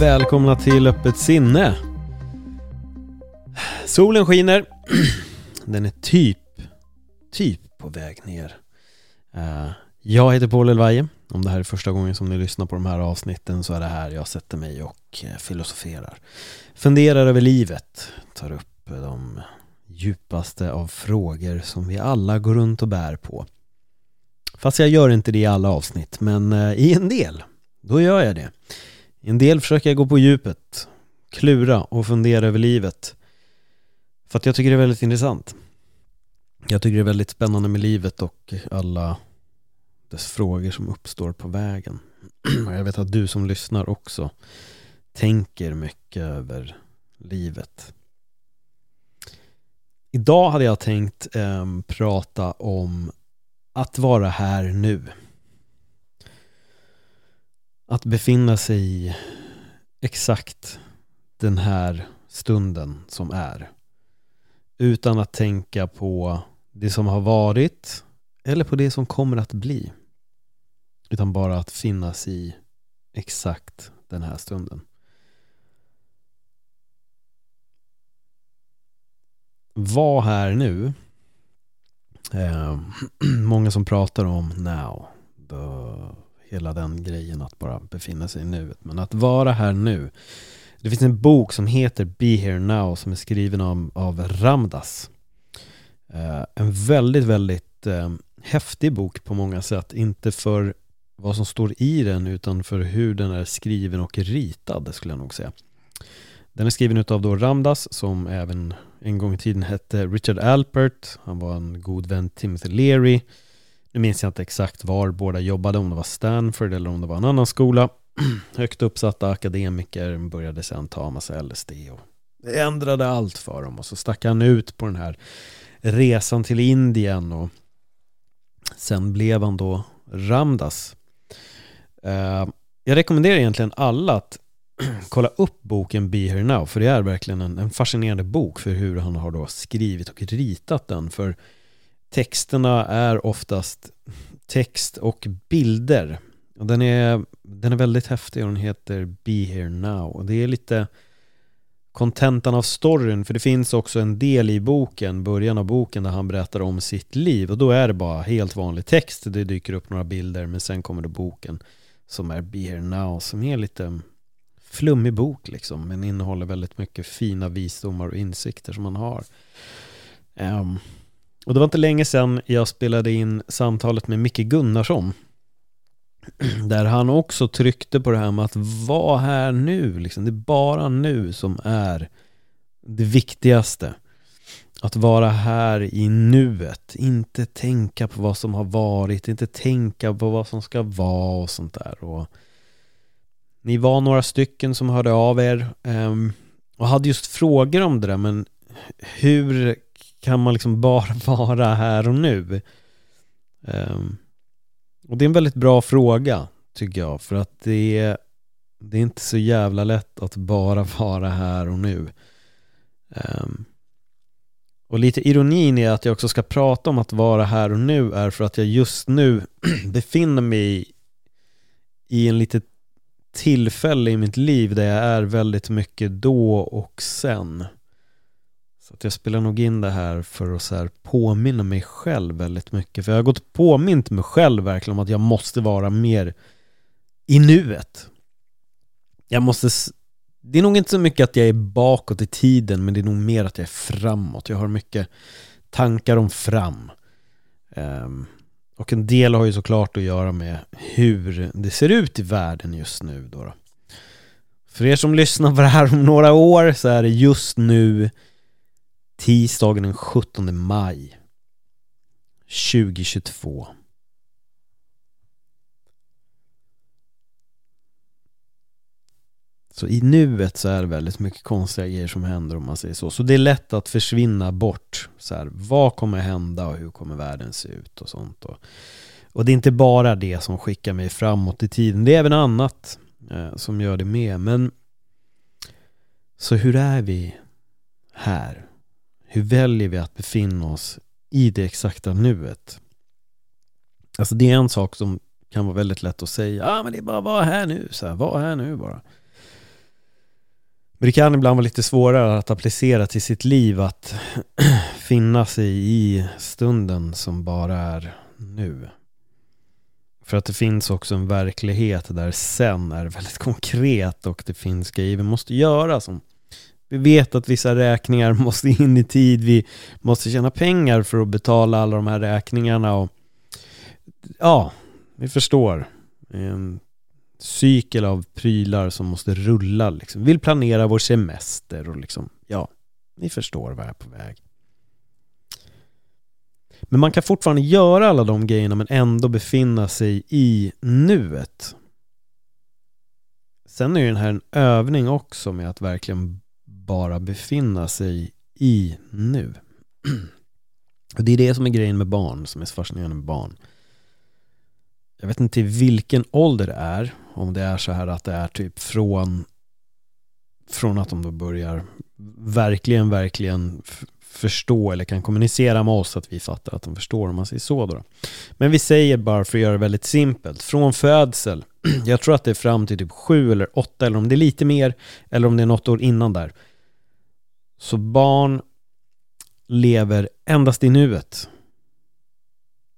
Välkomna till Öppet sinne. Solen skiner. Den är typ, typ på väg ner. Eh, jag heter Paul Elvaje. Om det här är första gången som ni lyssnar på de här avsnitten så är det här jag sätter mig och eh, filosoferar. Funderar över livet. Tar upp eh, de djupaste av frågor som vi alla går runt och bär på. Fast jag gör inte det i alla avsnitt, men i en del, då gör jag det. En del försöker jag gå på djupet, klura och fundera över livet. För att jag tycker det är väldigt intressant. Jag tycker det är väldigt spännande med livet och alla dess frågor som uppstår på vägen. Och jag vet att du som lyssnar också tänker mycket över livet. Idag hade jag tänkt eh, prata om att vara här nu. Att befinna sig i exakt den här stunden som är. Utan att tänka på det som har varit eller på det som kommer att bli. Utan bara att finnas i exakt den här stunden. Var här nu. Eh, många som pratar om now. The, hela den grejen att bara befinna sig i nuet. Men att vara här nu. Det finns en bok som heter Be Here Now som är skriven av, av Ramdas. Eh, en väldigt, väldigt eh, häftig bok på många sätt. Inte för vad som står i den utan för hur den är skriven och ritad skulle jag nog säga. Den är skriven utav då Ramdas som även en gång i tiden hette Richard Alpert. Han var en god vän Timothy Leary. Nu minns jag inte exakt var båda jobbade, om det var Stanford eller om det var en annan skola. Högt uppsatta akademiker började sedan ta massa LSD och det ändrade allt för dem och så stack han ut på den här resan till Indien och sen blev han då Ramdas. Eh, jag rekommenderar egentligen alla att kolla upp boken Be Here Now för det är verkligen en, en, fascinerande bok för hur han har då skrivit och ritat den för texterna är oftast text och bilder. Och den är, den är väldigt häftig och den heter Be Here Now. Och det är lite kontentan av storyn för det finns också en del i boken, början av boken där han berättar om sitt liv. Och då är det bara helt vanlig text, det dyker upp några bilder men sen kommer det boken som är Be Here Now som är lite flummig bok liksom men innehåller väldigt mycket fina visdomar och insikter som man har. Um, och det var inte länge sedan jag spelade in samtalet med Micke Gunnarsson där han också tryckte på det här med att vara här nu, liksom. det är bara nu som är det viktigaste. Att vara här i nuet, inte tänka på vad som har varit, inte tänka på vad som ska vara och sånt där. Och ni var några stycken som hörde av er ehm, och hade just frågor om det där, men hur kan man liksom bara vara här och nu? Um, och det är en väldigt bra fråga, tycker jag, för att det är, det är inte så jävla lätt att bara vara här och nu. Um, och lite ironin är att jag också ska prata om att vara här och nu är för att jag just nu befinner mig i en lite tillfälle i mitt liv där jag är väldigt mycket då och sen. Så att jag spelar nog in det här för att så här påminna mig själv väldigt mycket. För jag har gått och påmint mig själv verkligen om att jag måste vara mer i nuet. Jag måste... Det är nog inte så mycket att jag är bakåt i tiden, men det är nog mer att jag är framåt. Jag har mycket tankar om fram. Um, och en del har ju såklart att göra med hur det ser ut i världen just nu då. då. För er som lyssnar på det här om några år så är det just nu tisdagen den 17 maj 2022. Så i nuet så är det väldigt mycket konstiga grejer som händer om man säger så. Så det är lätt att försvinna bort. Så här, vad kommer hända och hur kommer världen se ut och sånt. Och, och det är inte bara det som skickar mig framåt i tiden. Det är även annat eh, som gör det med. Men så hur är vi här? Hur väljer vi att befinna oss i det exakta nuet? Alltså det är en sak som kan vara väldigt lätt att säga. Ja ah, men det är bara att vara här nu. Så här, var här nu bara. Men det kan ibland vara lite svårare att applicera till sitt liv att finna sig i stunden som bara är nu. För att det finns också en verklighet där sen är väldigt konkret och det finns grejer vi måste göra som vi vet att vissa räkningar måste in i tid, vi måste tjäna pengar för att betala alla de här räkningarna och ja, vi förstår. En cykel av prylar som måste rulla liksom. Vi vill planera vår semester och liksom, ja, ni förstår vad jag är på väg. Men man kan fortfarande göra alla de grejerna men ändå befinna sig i nuet. Sen är ju den här en övning också med att verkligen bara befinna sig i nu. Och det är det som är grejen med barn, som är så fascinerande med barn. Jag vet inte vilken ålder det är, om det är så här att det är typ från från att de då börjar verkligen, verkligen förstå eller kan kommunicera med oss att vi fattar att de förstår om man säger så då. Men vi säger bara för att göra det väldigt simpelt, från födsel, jag tror att det är fram till typ sju eller åtta eller om det är lite mer eller om det är något år innan där. Så barn lever endast i nuet.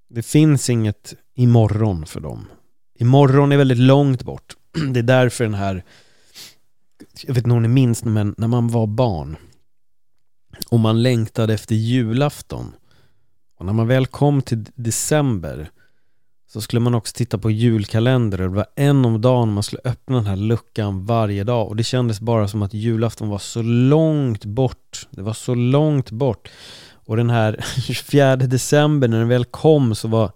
Det finns inget imorgon för dem. Imorgon är väldigt långt bort. Det är därför den här, jag vet inte om ni minns, men när man var barn och man längtade efter julafton och när man väl kom till december så skulle man också titta på julkalender och det var en om dagen man skulle öppna den här luckan varje dag och det kändes bara som att julafton var så långt bort. Det var så långt bort. Och den här 24 december när den väl kom så var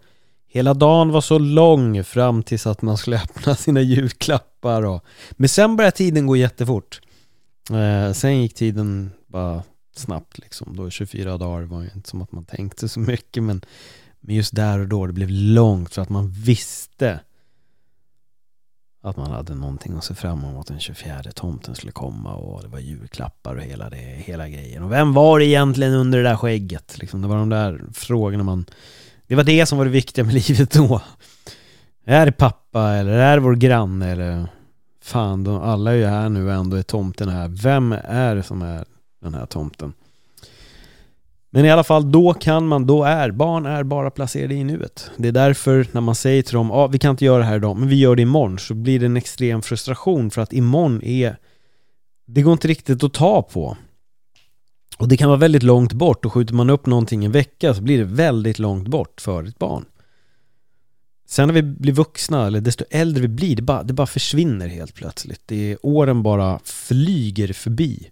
hela dagen var så lång fram tills att man skulle öppna sina julklappar och men sen började tiden gå jättefort. Eh, sen gick tiden bara snabbt liksom. Då 24 dagar var ju inte som att man tänkte så mycket men men just där och då, det blev långt för att man visste att man hade någonting att se fram emot den 24 tomten skulle komma och det var julklappar och hela, det, hela grejen. Och vem var det egentligen under det där skägget? Liksom, det var de där frågorna man... Det var det som var det viktiga med livet då. Är det pappa eller är det vår granne eller... Fan, de, alla är ju här nu och ändå är tomten här. Vem är det som är den här tomten? Men i alla fall, då kan man, då är, barn är bara placerade i nuet. Det är därför när man säger till dem, ah, vi kan inte göra det här idag, men vi gör det imorgon, så blir det en extrem frustration för att imorgon är, det går inte riktigt att ta på. Och det kan vara väldigt långt bort och skjuter man upp någonting en vecka så blir det väldigt långt bort för ett barn. Sen när vi blir vuxna, eller desto äldre vi blir, det bara, det bara försvinner helt plötsligt. Det är, åren bara flyger förbi.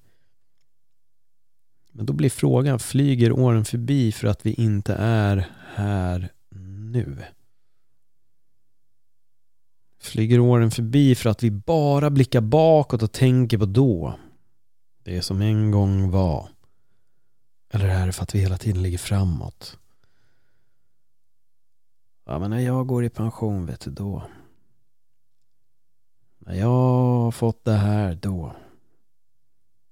Men då blir frågan, flyger åren förbi för att vi inte är här nu? Flyger åren förbi för att vi bara blickar bakåt och tänker på då? Det som en gång var. Eller är det för att vi hela tiden ligger framåt? Ja, men när jag går i pension, vet du, då. När jag har fått det här, då.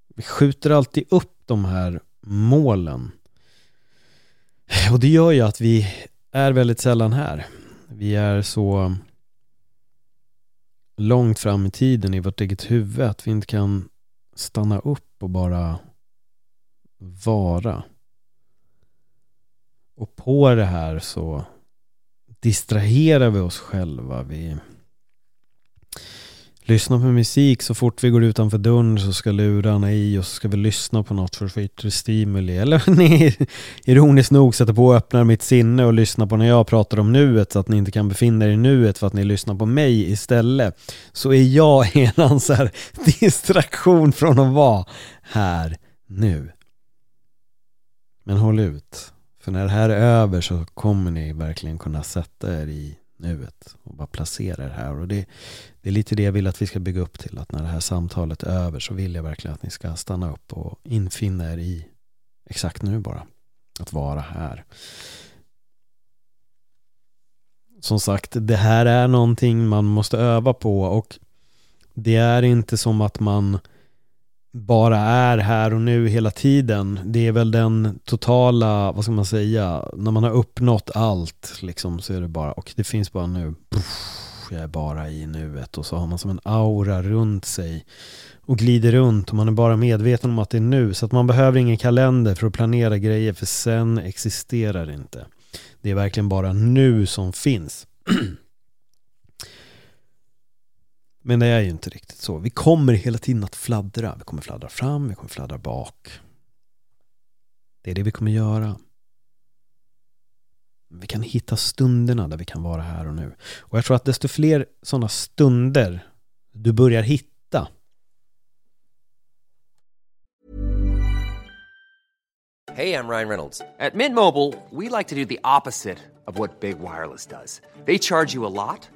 Vi skjuter alltid upp de här målen. Och det gör ju att vi är väldigt sällan här. Vi är så långt fram i tiden i vårt eget huvud att vi inte kan stanna upp och bara vara. Och på det här så distraherar vi oss själva. Vi lyssna på musik så fort vi går utanför dörren så ska lurarna i och så ska vi lyssna på något för att få yttre stimuli. Eller ni ironiskt nog sätter på och öppnar mitt sinne och lyssnar på när jag pratar om nuet så att ni inte kan befinna er i nuet för att ni lyssnar på mig istället. Så är jag eran så här distraktion från att vara här nu. Men håll ut. För när det här är över så kommer ni verkligen kunna sätta er i nuet och bara placera er här. Och det, det är lite det jag vill att vi ska bygga upp till. Att när det här samtalet är över så vill jag verkligen att ni ska stanna upp och infinna er i exakt nu bara. Att vara här. Som sagt, det här är någonting man måste öva på och det är inte som att man bara är här och nu hela tiden. Det är väl den totala, vad ska man säga, när man har uppnått allt liksom så är det bara, och det finns bara nu. Puff, jag är bara i nuet och så har man som en aura runt sig och glider runt och man är bara medveten om att det är nu. Så att man behöver ingen kalender för att planera grejer för sen existerar det inte. Det är verkligen bara nu som finns. Men det är ju inte riktigt så. Vi kommer hela tiden att fladdra. Vi kommer fladdra fram, vi kommer fladdra bak. Det är det vi kommer göra. Vi kan hitta stunderna där vi kan vara här och nu. Och jag tror att desto fler sådana stunder du börjar hitta Hej, jag Ryan Reynolds. På Mint Mobile, we like to do the opposite of what Big Wireless does. They charge you a lot.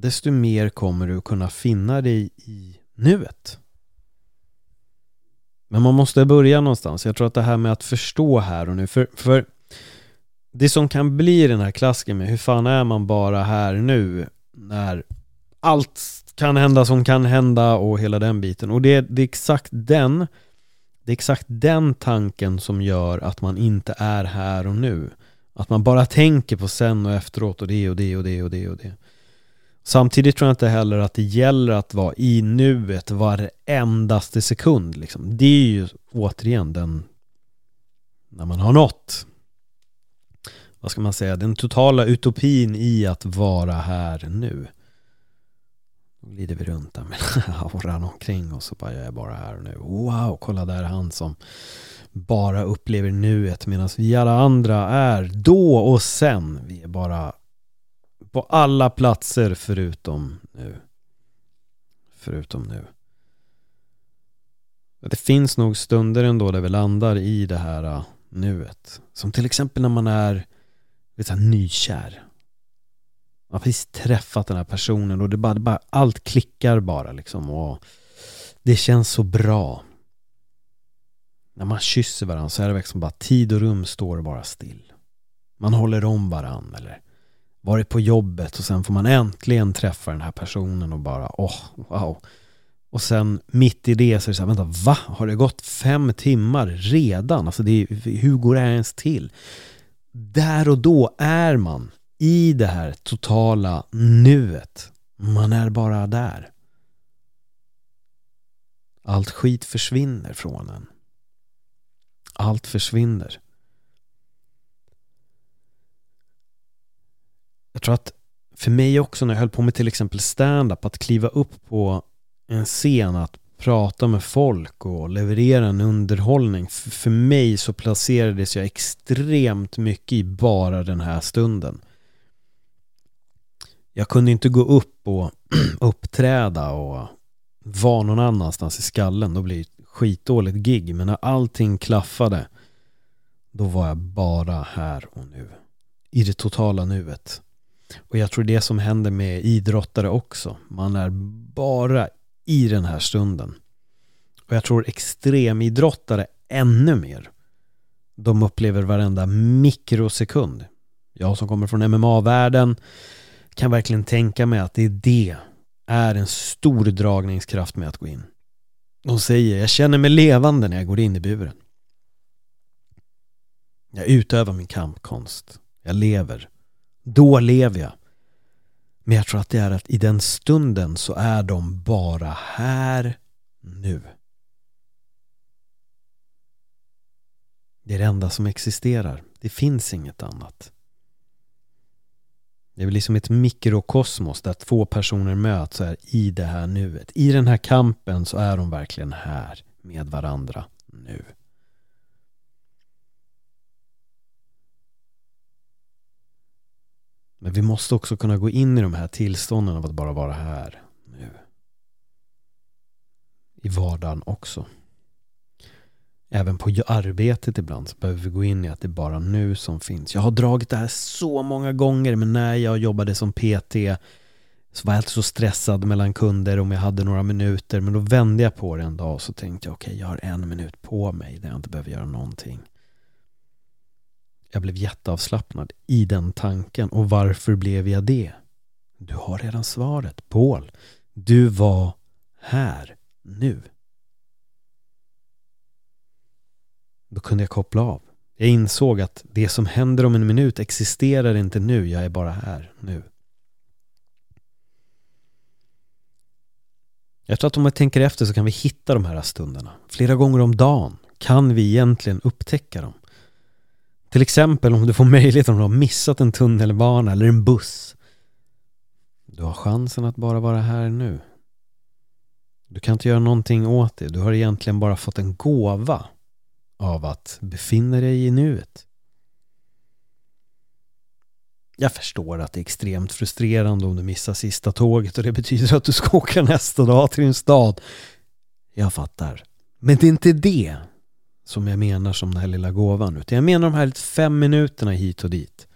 desto mer kommer du kunna finna dig i nuet. Men man måste börja någonstans. Jag tror att det här med att förstå här och nu, för, för det som kan bli den här klassiken med hur fan är man bara här nu när allt kan hända som kan hända och hela den biten. Och det, det är exakt den det är exakt den tanken som gör att man inte är här och nu. Att man bara tänker på sen och efteråt och det och det och det och det och det. Samtidigt tror jag inte heller att det gäller att vara i nuet varendaste sekund. Liksom. Det är ju återigen den, när man har nått, vad ska man säga, den totala utopin i att vara här nu. Då glider vi runt där med auran omkring och så bara jag är bara här nu. Wow, kolla där är han som bara upplever nuet medan vi alla andra är då och sen. Vi är bara på alla platser förutom nu. Förutom nu. Det finns nog stunder ändå där vi landar i det här äh, nuet. Som till exempel när man är vet, här, nykär. Man har precis träffat den här personen och det bara, det bara, allt klickar bara liksom. Och det känns så bra. När man kysser varandra så är det liksom bara tid och rum står bara still. Man håller om varandra eller varit på jobbet och sen får man äntligen träffa den här personen och bara åh, oh, wow. Och sen mitt i det så är det så här, vänta, va? Har det gått fem timmar redan? Alltså det är, hur går det ens till? Där och då är man i det här totala nuet. Man är bara där. Allt skit försvinner från en. Allt försvinner. Jag tror att för mig också när jag höll på med till exempel stand-up att kliva upp på en scen, att prata med folk och leverera en underhållning. För mig så placerades jag extremt mycket i bara den här stunden. Jag kunde inte gå upp och uppträda och vara någon annanstans i skallen. Då blir det skitdåligt gig. Men när allting klaffade då var jag bara här och nu. I det totala nuet. Och jag tror det som händer med idrottare också. Man är bara i den här stunden. Och jag tror extremidrottare ännu mer. De upplever varenda mikrosekund. Jag som kommer från MMA-världen kan verkligen tänka mig att det är det är en stor dragningskraft med att gå in. De säger, jag känner mig levande när jag går in i buren. Jag utövar min kampkonst. Jag lever. Då lever jag. Men jag tror att det är att i den stunden så är de bara här nu. Det är det enda som existerar. Det finns inget annat. Det är väl liksom ett mikrokosmos där två personer möts här i det här nuet. I den här kampen så är de verkligen här med varandra nu. Men vi måste också kunna gå in i de här tillstånden av att bara vara här nu. I vardagen också. Även på arbetet ibland så behöver vi gå in i att det är bara nu som finns. Jag har dragit det här så många gånger men när jag jobbade som PT så var jag alltid så stressad mellan kunder om jag hade några minuter men då vände jag på det en dag och så tänkte jag okej okay, jag har en minut på mig där jag inte behöver göra någonting. Jag blev jätteavslappnad i den tanken och varför blev jag det? Du har redan svaret, Paul. Du var här nu. Då kunde jag koppla av. Jag insåg att det som händer om en minut existerar inte nu, jag är bara här nu. Jag tror att om vi tänker efter så kan vi hitta de här stunderna. Flera gånger om dagen kan vi egentligen upptäcka dem. Till exempel om du får möjlighet om du har missat en tunnelbana eller en buss. Du har chansen att bara vara här nu. Du kan inte göra någonting åt det. Du har egentligen bara fått en gåva av att befinna dig i nuet. Jag förstår att det är extremt frustrerande om du missar sista tåget och det betyder att du ska åka nästa dag till din stad. Jag fattar. Men det är inte det som jag menar som den här lilla gåvan. Utan jag menar de här fem minuterna hit och dit.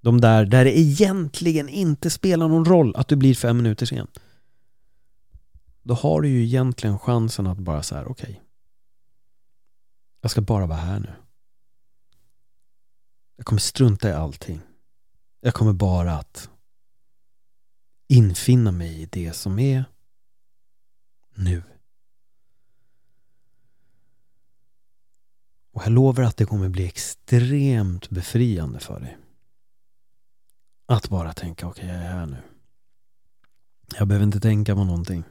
De där, där det egentligen inte spelar någon roll att du blir fem minuter sen. Då har du ju egentligen chansen att bara så här, okej. Okay, jag ska bara vara här nu. Jag kommer strunta i allting. Jag kommer bara att infinna mig i det som är nu. Och jag lovar att det kommer bli extremt befriande för dig. Att bara tänka, okej okay, jag är här nu. Jag behöver inte tänka på någonting.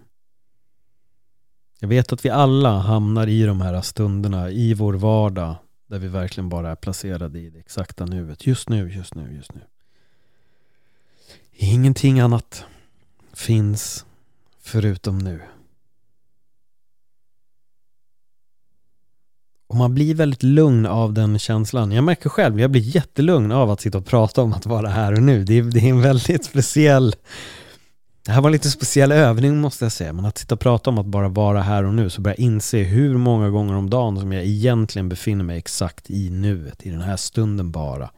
Jag vet att vi alla hamnar i de här stunderna i vår vardag där vi verkligen bara är placerade i det exakta nuet. Just nu, just nu, just nu. Ingenting annat finns förutom nu. Och man blir väldigt lugn av den känslan. Jag märker själv, jag blir jättelugn av att sitta och prata om att vara här och nu. Det är, det är en väldigt speciell det här var en lite speciell övning måste jag säga, men att sitta och prata om att bara vara här och nu så börjar jag inse hur många gånger om dagen som jag egentligen befinner mig exakt i nuet, i den här stunden bara.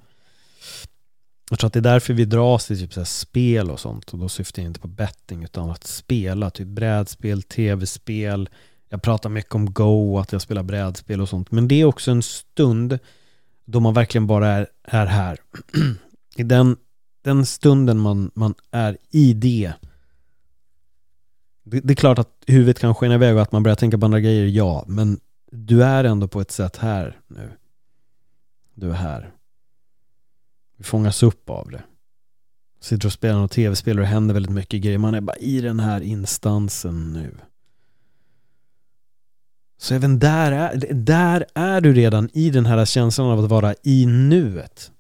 Jag tror att det är därför vi dras till typ så spel och sånt och då syftar jag inte på betting utan att spela, typ brädspel, tv-spel. Jag pratar mycket om Go, att jag spelar brädspel och sånt, men det är också en stund då man verkligen bara är, är här. I den, den stunden man, man är i det det, det, är klart att huvudet kan skena iväg och att man börjar tänka på andra grejer, ja. Men du är ändå på ett sätt här nu. Du är här. Du fångas upp av det. Sitter och spelar något tv-spel och det händer väldigt mycket grejer. Man är bara i den här instansen nu. Så även där är, där är du redan i den här känslan av att vara i nuet.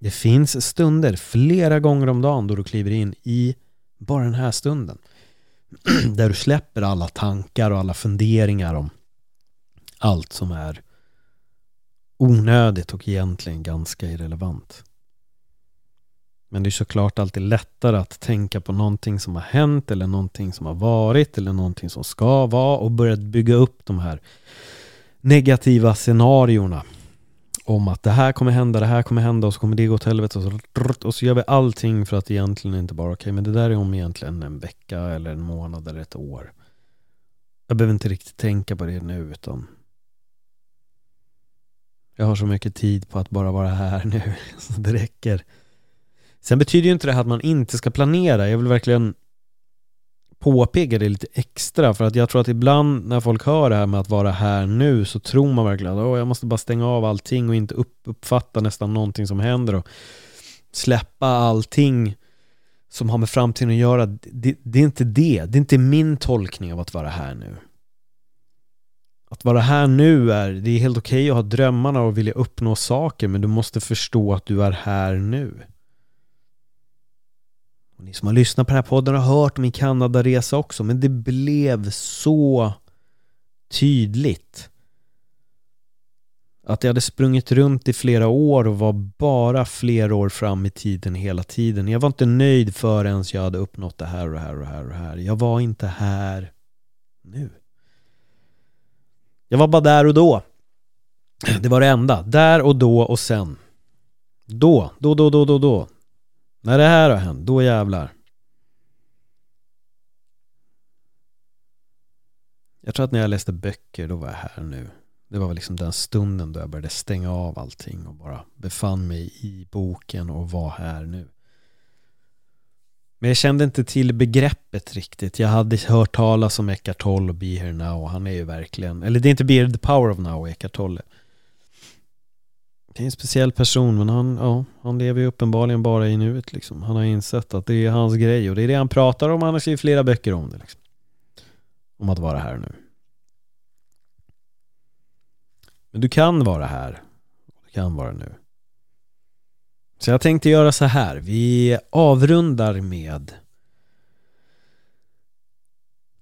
Det finns stunder, flera gånger om dagen, då du kliver in i bara den här stunden. där du släpper alla tankar och alla funderingar om allt som är onödigt och egentligen ganska irrelevant. Men det är såklart alltid lättare att tänka på någonting som har hänt eller någonting som har varit eller någonting som ska vara och börja bygga upp de här negativa scenarierna om att det här kommer hända, det här kommer hända och så kommer det gå åt helvete och så, och så gör vi allting för att egentligen inte bara, okej okay, men det där är om egentligen en vecka eller en månad eller ett år. Jag behöver inte riktigt tänka på det nu utan Jag har så mycket tid på att bara vara här nu, så det räcker. Sen betyder ju inte det här att man inte ska planera. Jag vill verkligen påpeka det lite extra för att jag tror att ibland när folk hör det här med att vara här nu så tror man verkligen att jag måste bara stänga av allting och inte uppfatta nästan någonting som händer och släppa allting som har med framtiden att göra. Det, det är inte det. Det är inte min tolkning av att vara här nu. Att vara här nu är, det är helt okej okay att ha drömmarna och vilja uppnå saker men du måste förstå att du är här nu. Och ni som har lyssnat på den här podden har hört min Kanadaresa också men det blev så tydligt att jag hade sprungit runt i flera år och var bara flera år fram i tiden hela tiden. Jag var inte nöjd förrän jag hade uppnått det här och det här och det här och det här. Jag var inte här nu. Jag var bara där och då. Det var det enda. Där och då och sen. Då, då, då, då, då, då. När det här har hänt, då jävlar. Jag tror att när jag läste böcker, då var jag här nu. Det var liksom den stunden då jag började stänga av allting och bara befann mig i boken och var här nu. Men jag kände inte till begreppet riktigt. Jag hade hört talas om Eckart Tolle och Be Here Now och han är ju verkligen, eller det är inte Be Here The Power of Now, Eckart Tolle. Det är en speciell person men han, ja, han lever ju uppenbarligen bara i nuet liksom. Han har insett att det är hans grej och det är det han pratar om, han har skrivit flera böcker om det liksom. Om att vara här nu. Men du kan vara här. Du kan vara nu. Så jag tänkte göra så här. Vi avrundar med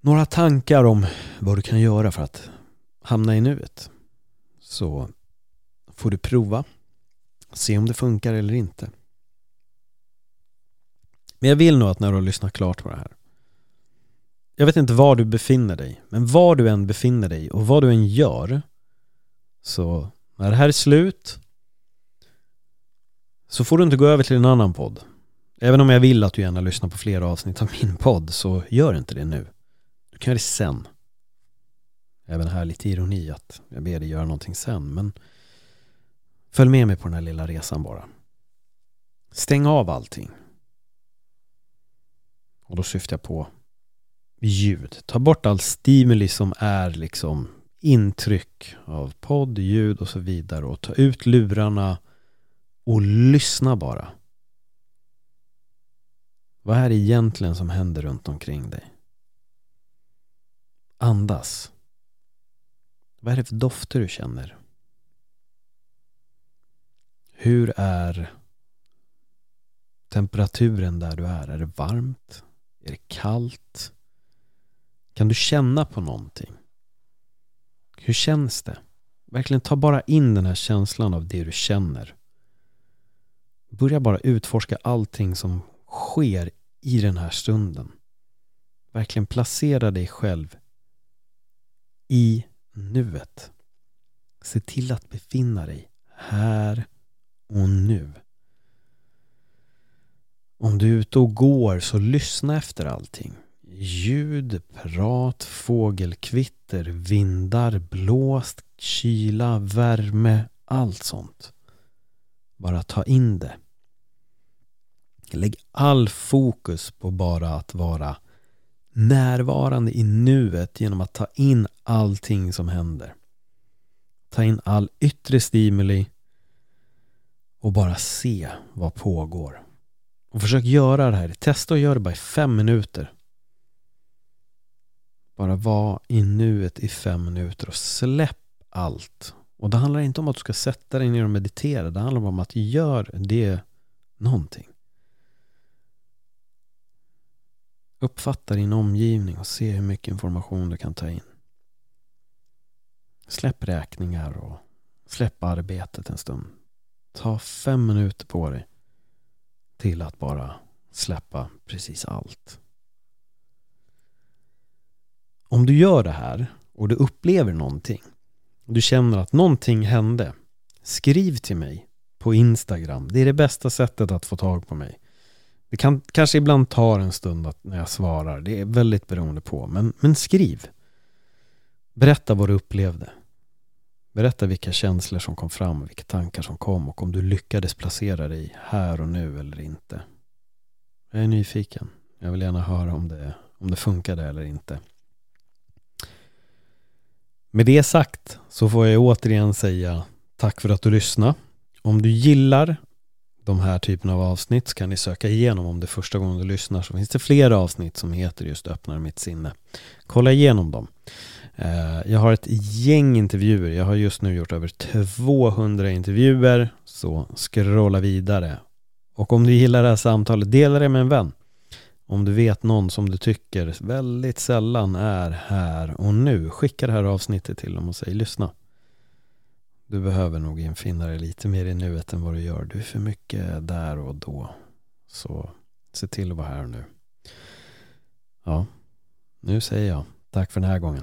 några tankar om vad du kan göra för att hamna i nuet. Så får du prova. Se om det funkar eller inte. Men jag vill nog att när du har lyssnat klart på det här. Jag vet inte var du befinner dig, men var du än befinner dig och vad du än gör så när det här är slut så får du inte gå över till en annan podd. Även om jag vill att du gärna lyssnar på flera avsnitt av min podd så gör inte det nu. Du kan göra det sen. Även här lite ironi att jag ber dig göra någonting sen men följ med mig på den här lilla resan bara. Stäng av allting. Och då syftar jag på ljud. Ta bort all stimuli som är liksom intryck av podd, ljud och så vidare och ta ut lurarna och lyssna bara. Vad är det egentligen som händer runt omkring dig? Andas. Vad är det för dofter du känner? Hur är temperaturen där du är? Är det varmt? Är det kallt? Kan du känna på någonting? Hur känns det? Verkligen ta bara in den här känslan av det du känner. Börja bara utforska allting som sker i den här stunden. Verkligen placera dig själv i nuet. Se till att befinna dig här och nu. Om du är ute och går så lyssna efter allting. Ljud, prat, fågelkvitter, vindar, blåst, kyla, värme, allt sånt. Bara ta in det. Lägg all fokus på bara att vara närvarande i nuet genom att ta in allting som händer. Ta in all yttre stimuli och bara se vad pågår. Och försök göra det här. Testa att göra det bara i fem minuter. Bara var i nuet i fem minuter och släpp allt. Och det handlar inte om att du ska sätta dig ner och meditera. Det handlar om att göra det någonting. Uppfatta din omgivning och se hur mycket information du kan ta in. Släpp räkningar och släpp arbetet en stund. Ta fem minuter på dig till att bara släppa precis allt. Om du gör det här och du upplever någonting du känner att någonting hände skriv till mig på Instagram. Det är det bästa sättet att få tag på mig. Det kan kanske ibland ta en stund att, när jag svarar. Det är väldigt beroende på. Men, men skriv. Berätta vad du upplevde. Berätta vilka känslor som kom fram, vilka tankar som kom och om du lyckades placera dig här och nu eller inte. Jag är nyfiken. Jag vill gärna höra om det, om det funkade eller inte. Med det sagt så får jag återigen säga tack för att du lyssnade. Om du gillar de här typerna av avsnitt så kan ni söka igenom om det är första gången du lyssnar så finns det flera avsnitt som heter just Öppnar mitt sinne. Kolla igenom dem. Eh, jag har ett gäng intervjuer. Jag har just nu gjort över 200 intervjuer. Så scrolla vidare. Och om du gillar det här samtalet, dela det med en vän. Om du vet någon som du tycker väldigt sällan är här och nu, skicka det här avsnittet till dem och säg lyssna. Du behöver nog infinna dig lite mer i nuet än vad du gör. Du är för mycket där och då. Så se till att vara här och nu. Ja, nu säger jag tack för den här gången.